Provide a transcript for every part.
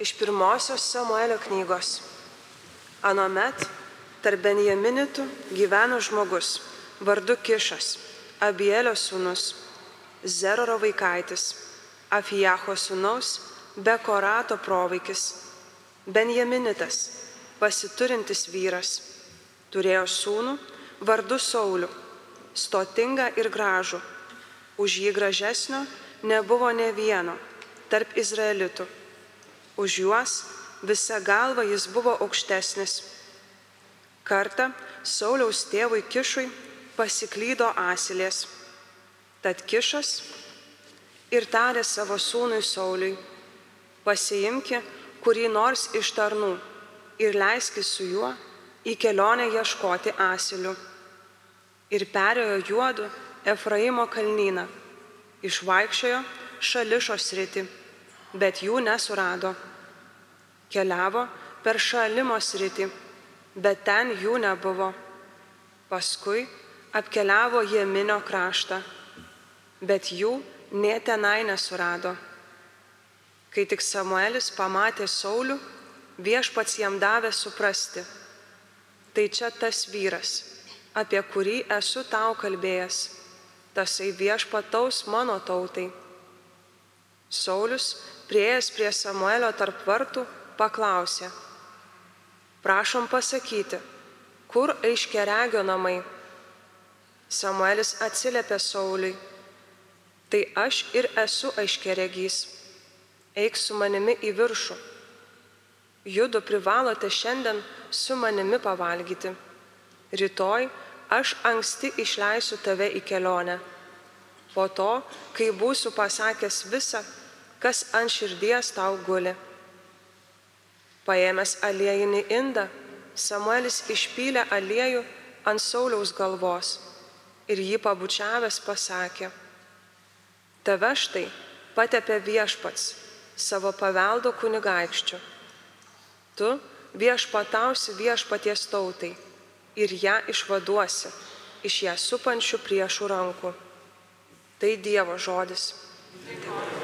Iš pirmosios Samuelio knygos. Anomet tarp Benjaminitų gyveno žmogus, vardu Kišas, Abielio sūnus, Zeroro vaikaitis, Afijaho sūnaus, Bekorato provaikis, Benjaminitas, pasiturintis vyras, turėjo sūnų vardu Saulių, stotingą ir gražų, už jį gražesnio nebuvo ne vieno tarp izraelitų. Už juos visa galva jis buvo aukštesnis. Kartą Sauliaus tėvui Kišui pasiklydo asilės. Tad Kišas ir tarė savo sūnui Sauliui, pasiimki kurį nors iš tarnų ir leiski su juo į kelionę ieškoti asilių. Ir perėjo juodu Efraimo kalnyną, išvaikščiojo šališo sritį, bet jų nesurado. Keliavo per šalimo sritį, bet ten jų nebuvo. Paskui apkeliavo Jeminio kraštą, bet jų nė tenai nesurado. Kai tik Samuelis pamatė Saulių, viešpats jam davė suprasti, tai čia tas vyras, apie kurį esu tau kalbėjęs, tasai viešpataus mano tautai. Saulis, prieėjęs prie Samuelio tarp vartų, paklausė, prašom pasakyti, kur aiškeregio namai. Samuelis atsiliepė Sauliui, tai aš ir esu aiškeregys, eik su manimi į viršų. Judu privalote šiandien su manimi pavalgyti. Rytoj aš anksti išleisiu tave į kelionę. Po to, kai būsiu pasakęs visą, kas ant širdies tau guli. Paėmęs aliejinį indą, Samuelis išpylė aliejų ant Sauliaus galvos ir jį pabučiavęs pasakė, tave štai patepė viešpats savo paveldo kunigaikščiu. Tu viešpatausi viešpaties tautai ir ją išvaduosi iš ją supančių priešų rankų. Tai Dievo žodis. Džiaugiasi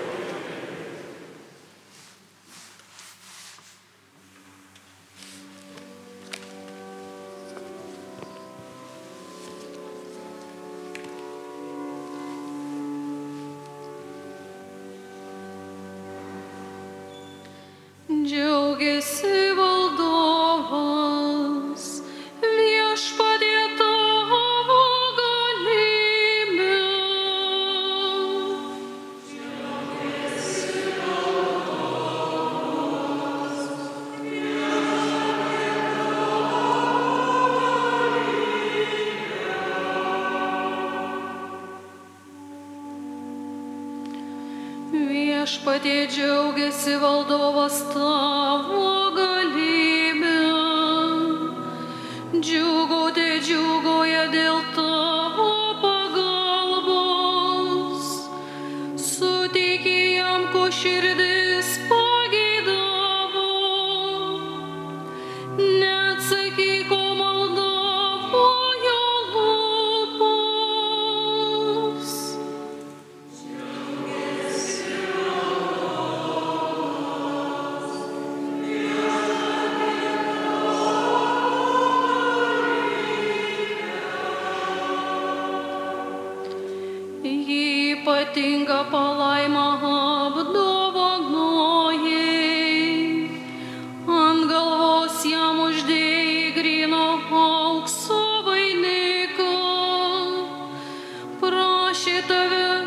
Viešpatie džiaugiasi valdovas tavo galybė. Džiugauti džiugoja dėl tavo pagalbos. Suteikė jam, ko širdis pageidavo. Neatsakyk, Тщитове,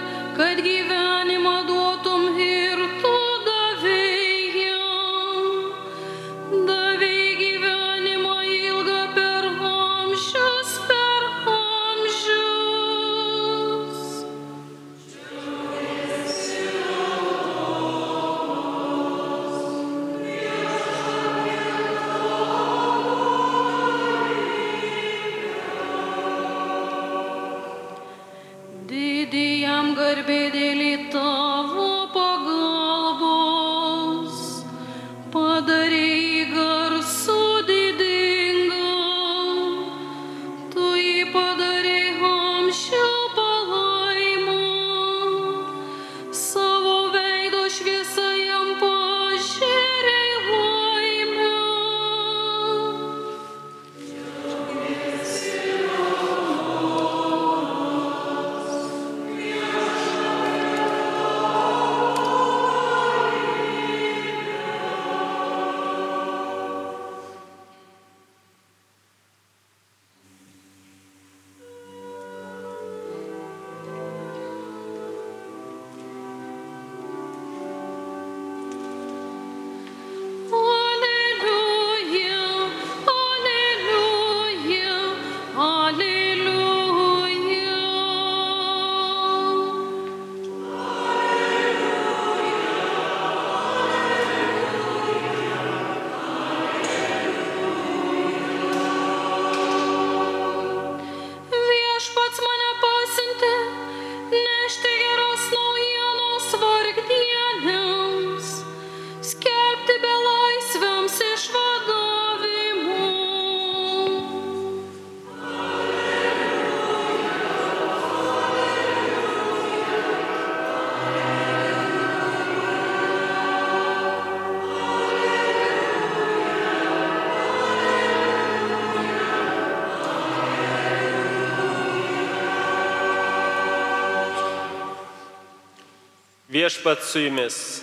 Viešpat su jumis.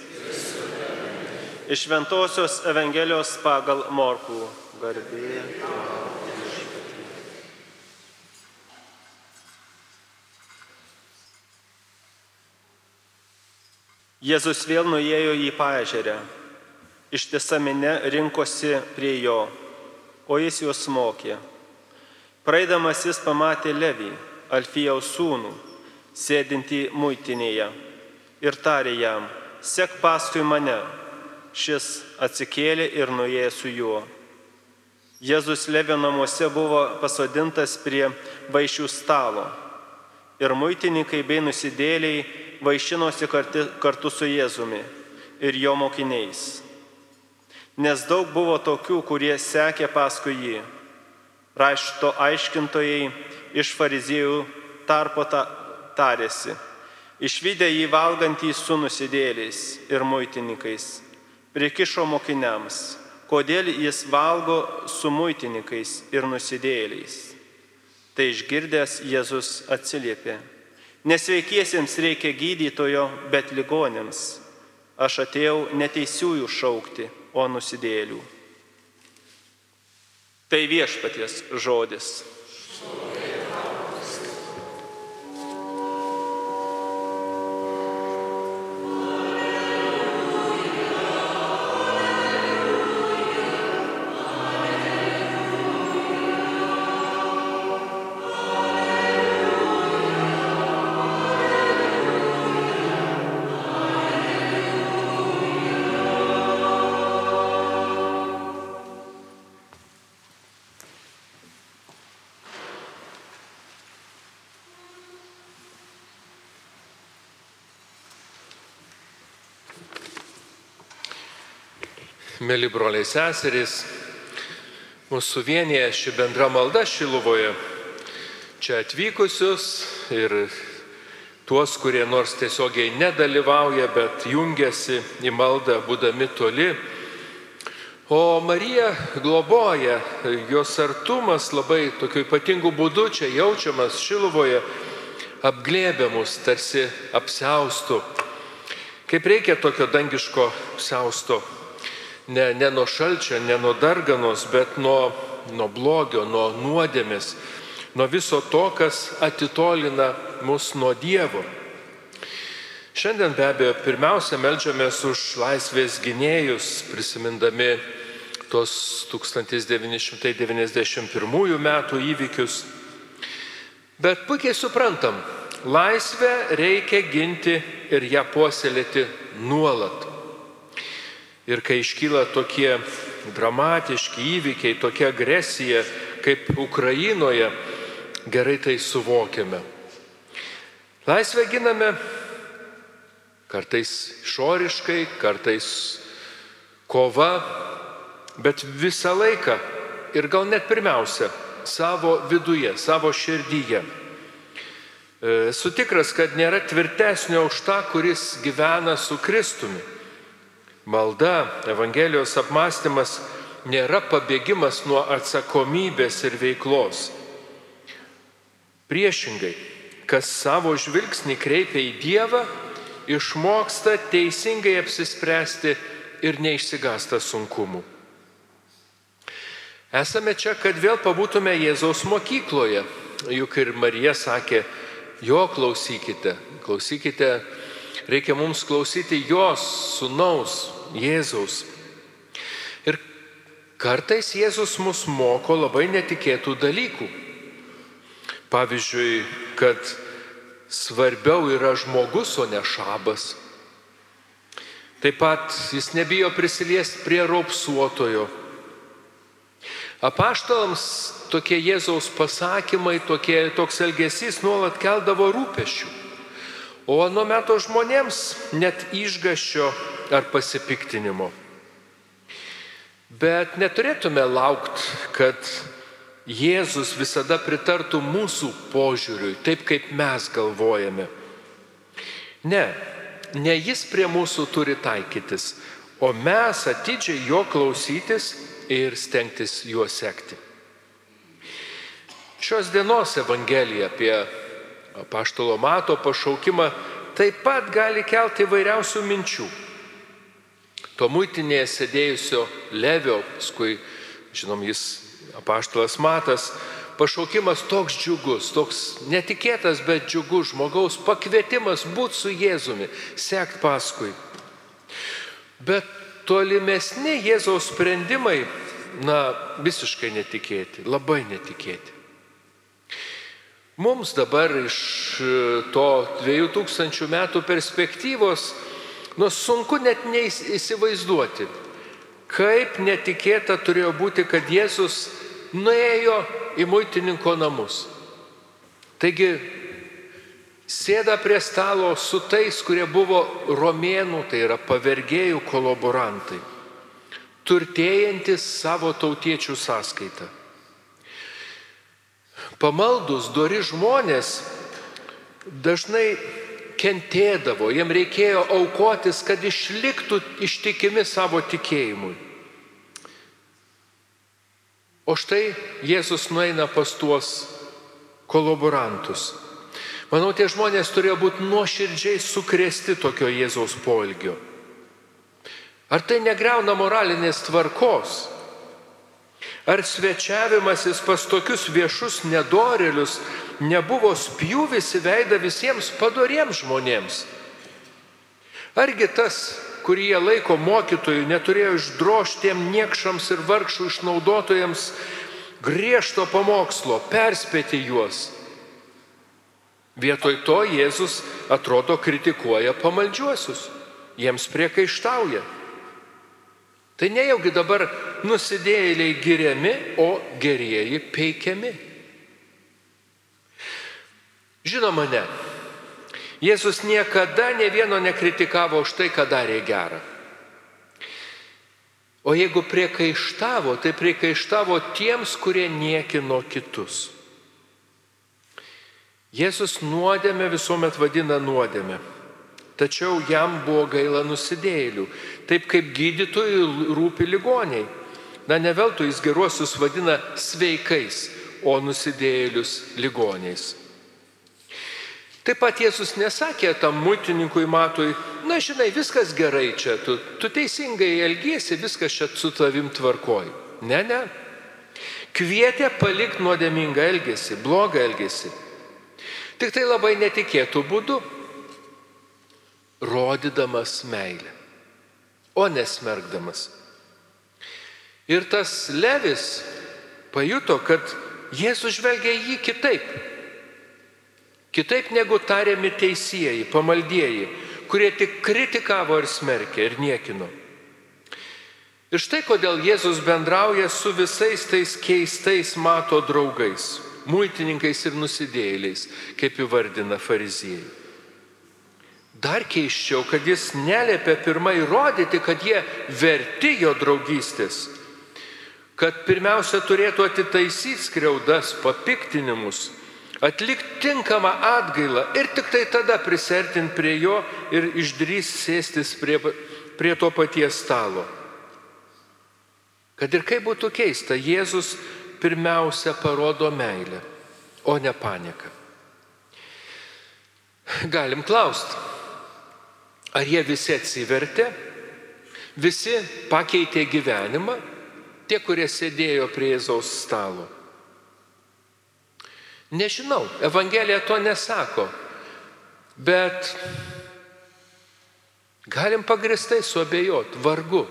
Iš Ventosios Evangelijos pagal Morkų garbė. Jėzus vėl nuėjo į paežerę. Ištisa minė rinkosi prie jo, o jis juos mokė. Praeidamas jis pamatė Levį, Alfijaus sūnų, sėdintį muitinėje ir tarė jam, sek paskui mane. Šis atsikėlė ir nuėjo su juo. Jėzus Levio namuose buvo pasodintas prie vaišių stalo ir muitininkai bei nusidėliai vaišinosi kartu, su Jėzumi ir jo mokiniais. Nes daug buvo tokių, kurie sekė paskui jį. Rašto aiškintojai iš fariziejų tarpo ta, tarėsi. Išvykę jį valgantį su nusidėliais ir muitininkais, prikišo mokiniams, kodėl jis valgo su muitininkais ir nusidėliais. Tai išgirdęs Jėzus atsiliepė. Nesveikiesiems reikia gydytojo, bet ligonėms. Aš atėjau neteisiųjų šaukti, o nusidėlių. Tai viešpaties žodis. Mėly broliai seserys, mūsų vienyje ši bendra malda Šiluvoje. Čia atvykusius ir tuos, kurie nors tiesiogiai nedalyvauja, bet jungiasi į maldą būdami toli. O Marija globoja, jos artumas labai tokiu ypatingu būdu čia jaučiamas Šiluvoje, apglėbė mus tarsi apsiaustų. Kaip reikia tokio dangiško apsiausto ne, ne nuo šalčio, ne nuo darganos, bet nuo, nuo blogio, nuo nuodėmės, nuo viso to, kas atitolina mus nuo Dievo. Šiandien be abejo pirmiausia melžiamės už laisvės gynėjus, prisimindami tos 1991 metų įvykius. Bet puikiai suprantam, laisvę reikia ginti ir ją puoselėti nuolat. Ir kai iškyla tokie dramatiški įvykiai, tokia agresija kaip Ukrainoje, gerai tai suvokiame. Laisvę giname kartais išoriškai, kartais kova, bet visą laiką ir gal net pirmiausia savo viduje, savo širdyje. Esu tikras, kad nėra tvirtesnio už tą, kuris gyvena su Kristumi. Malda, Evangelijos apmąstymas nėra pabėgimas nuo atsakomybės ir veiklos. Priešingai, kas savo žvilgsnį kreipia į Dievą, išmoksta teisingai apsispręsti ir neišsigasta sunkumų. Esame čia, kad vėl pabūtume Jėzaus mokykloje, juk ir Marija sakė, jo klausykite, klausykite, reikia mums klausyti jos sunaus, Jėzaus. Ir kartais Jėzus mus moko labai netikėtų dalykų. Pavyzdžiui, kad svarbiau yra žmogus, o ne šabas. Taip pat jis nebijo prisiliesti prie raupsuotojo. Apaštalams tokie Jėzaus pasakymai, tokie, toks elgesys nuolat keldavo rūpešių. O nuo meto žmonėms net išgašio ar pasipiktinimo. Bet neturėtume laukti, kad Jėzus visada pritartų mūsų požiūriui, taip kaip mes galvojame. Ne, ne jis prie mūsų turi taikytis, o mes atidžiai jo klausytis ir stengtis juo sekti. Šios dienos Evangelija apie paštalo mato pašaukimą taip pat gali kelti įvairiausių minčių. To muitinėje sėdėjusio Levio, paskui, žinom, jis apaštalas Matas, pašaukimas toks džiugus, toks netikėtas, bet džiugus žmogaus pakvietimas būti su Jėzumi, sekt paskui. Bet tolimesni Jėzaus sprendimai, na, visiškai netikėti, labai netikėti. Mums dabar iš to 2000 metų perspektyvos, nu sunku net neįsivaizduoti, kaip netikėta turėjo būti, kad Jėzus nuėjo į muitininko namus. Taigi sėda prie stalo su tais, kurie buvo romėnų, tai yra pavergėjų kolaborantai, turtėjantis savo tautiečių sąskaitą. Pamaldus, dori žmonės dažnai kentėdavo, jiem reikėjo aukotis, kad išliktų ištikimi savo tikėjimui. O štai Jėzus nueina pas tuos kolaborantus. Manau, tie žmonės turėjo būti nuoširdžiai sukrėsti tokio Jėzaus poelgio. Ar tai negreuna moralinės tvarkos? Ar svečiavimasis pas tokius viešus nedorelius nebuvo spjūvis į veidą visiems padoriems žmonėms? Argi tas kurį jie laiko mokytojų, neturėjo išdroštiem niekšams ir vargšų išnaudotojams griežto pamokslo, perspėti juos. Vietoj to Jėzus atrodo kritikuoja pamaldžiuosius, jiems priekaištauja. Tai nejaugi dabar nusidėjėliai giriami, o gerieji peikiami. Žinoma, ne. Jėzus niekada ne vieno nekritikavo už tai, ką darė gerą. O jeigu priekaištavo, tai priekaištavo tiems, kurie niekino kitus. Jėzus nuodėmę visuomet vadina nuodėmę. Tačiau jam buvo gaila nusidėjėlių, taip kaip gydytojui rūpi ligoniai. Na ne veltui jis geruosius vadina sveikais, o nusidėjėlius ligoniais. Taip pat Jėzus nesakė tam muitininkui matui, na žinai, viskas gerai čia, tu, tu teisingai elgiesi, viskas čia su tavim tvarkoji. Ne, ne. Kvietė palikti nuodėmingą elgesį, blogą elgesį. Tik tai labai netikėtų būdų, rodydamas meilę, o nesmergdamas. Ir tas Levis pajuto, kad Jėzus žvelgia jį kitaip. Kitaip negu tariami teisėjai, pamaldieji, kurie tik kritikavo ir smerkė ir niekino. Ir štai kodėl Jėzus bendrauja su visais tais keistais mato draugais, muitininkais ir nusidėjėliais, kaip įvardina fariziejai. Dar keiščiau, kad jis neliepia pirmai rodyti, kad jie verti jo draugystės, kad pirmiausia turėtų atitaisyti skriaudas, papiktinimus atlikti tinkamą atgailą ir tik tai tada prisertinti prie jo ir išdrys sėstis prie, prie to paties stalo. Kad ir kaip būtų keista, Jėzus pirmiausia parodo meilę, o ne paniką. Galim klausti, ar jie visi atsivertė, visi pakeitė gyvenimą, tie, kurie sėdėjo prie Jėzaus stalo. Nežinau, Evangelija to nesako, bet galim pagristai suabejot, vargu.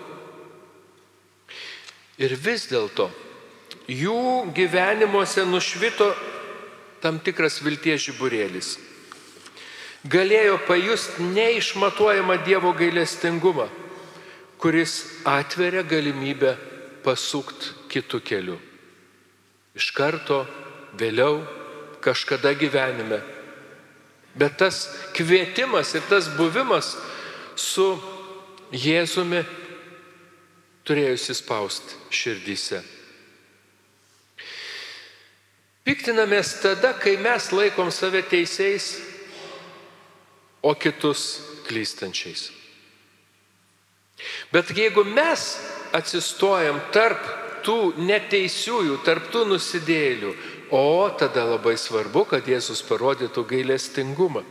Ir vis dėlto jų gyvenimuose nušvito tam tikras vilties žiburėlis. Galėjo pajusti neišmatuojamą Dievo gailestingumą, kuris atveria galimybę pasukti kitų kelių. Iš karto, vėliau kažkada gyvenime. Bet tas kvietimas ir tas buvimas su Jėzumi turėjo įsispausti širdyse. Piktinamės tada, kai mes laikom save teisėjais, o kitus klystančiais. Bet jeigu mes atsistojam tarp tų neteisiųjų, tarp tų nusidėlių, O tada labai svarbu, kad Jėzus parodytų gailestingumą.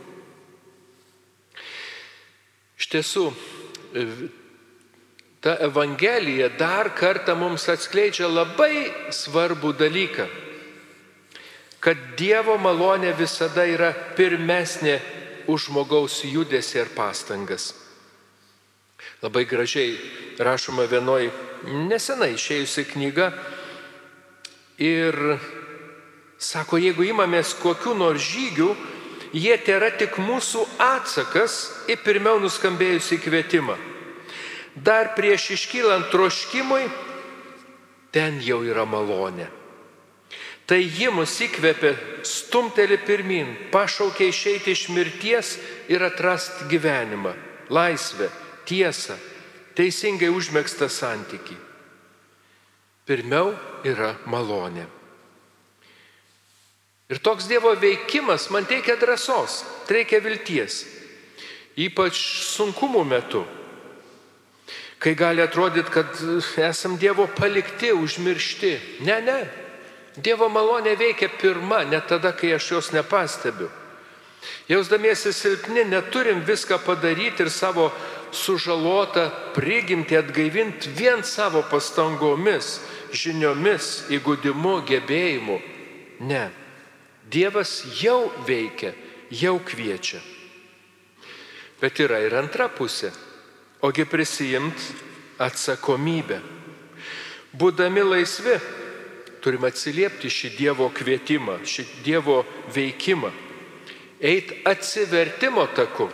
Iš tiesų, ta Evangelija dar kartą mums atskleidžia labai svarbų dalyką, kad Dievo malonė visada yra pirmesnė už žmogaus judesi ir pastangas. Labai gražiai rašoma vienoj nesenai išėjusi knyga ir sako, jeigu imamės kokiu nors žygiu, jie tėra tik mūsų atsakas į pirmiau nuskambėjusi kvietimą. Dar prieš iškylant troškimui, ten jau yra malonė. Tai ji mus įkvėpė, stumteli pirmin, pašaukė išeiti iš mirties ir atrasti gyvenimą, laisvę, tiesą, teisingai užmėgstą santyki. Pirmiau yra malonė. Ir toks Dievo veikimas man teikia drąsos, reikia vilties, ypač sunkumų metu, kai gali atrodyti, kad esam Dievo palikti, užmiršti. Ne, ne. Dievo malonė veikia pirma, ne tada, kai aš jos nepastebiu. Jausdamiesi silpni, neturim viską padaryti ir savo sužalotą prigimti atgaivinti vien savo pastangomis, žiniomis, įgudimu, gebėjimu. Ne. Dievas jau veikia, jau kviečia. Bet yra ir antra pusė. Ogi prisijimt atsakomybę. Būdami laisvi, turime atsiliepti šį Dievo kvietimą, šį Dievo veikimą. Eit atsivertimo taku,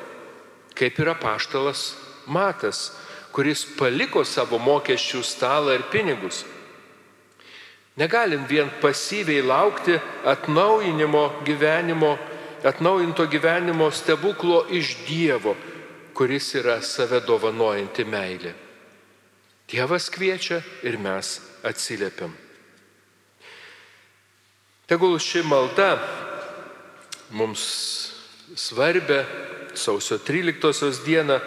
kaip yra paštalas Matas, kuris paliko savo mokesčių stalą ir pinigus. Negalim vien pasyviai laukti atnaujinimo gyvenimo, atnaujinto gyvenimo stebuklo iš Dievo, kuris yra save dovanojanti meilė. Dievas kviečia ir mes atsiliepiam. Tegul ši malda mums svarbia sausio 13 dieną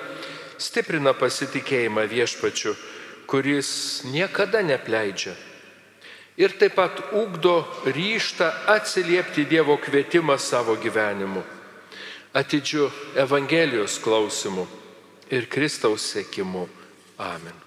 stiprina pasitikėjimą viešpačiu, kuris niekada nepleidžia. Ir taip pat ugdo ryštą atsiliepti Dievo kvietimą savo gyvenimu, atidžiu Evangelijos klausimu ir Kristaus sėkimu. Amen.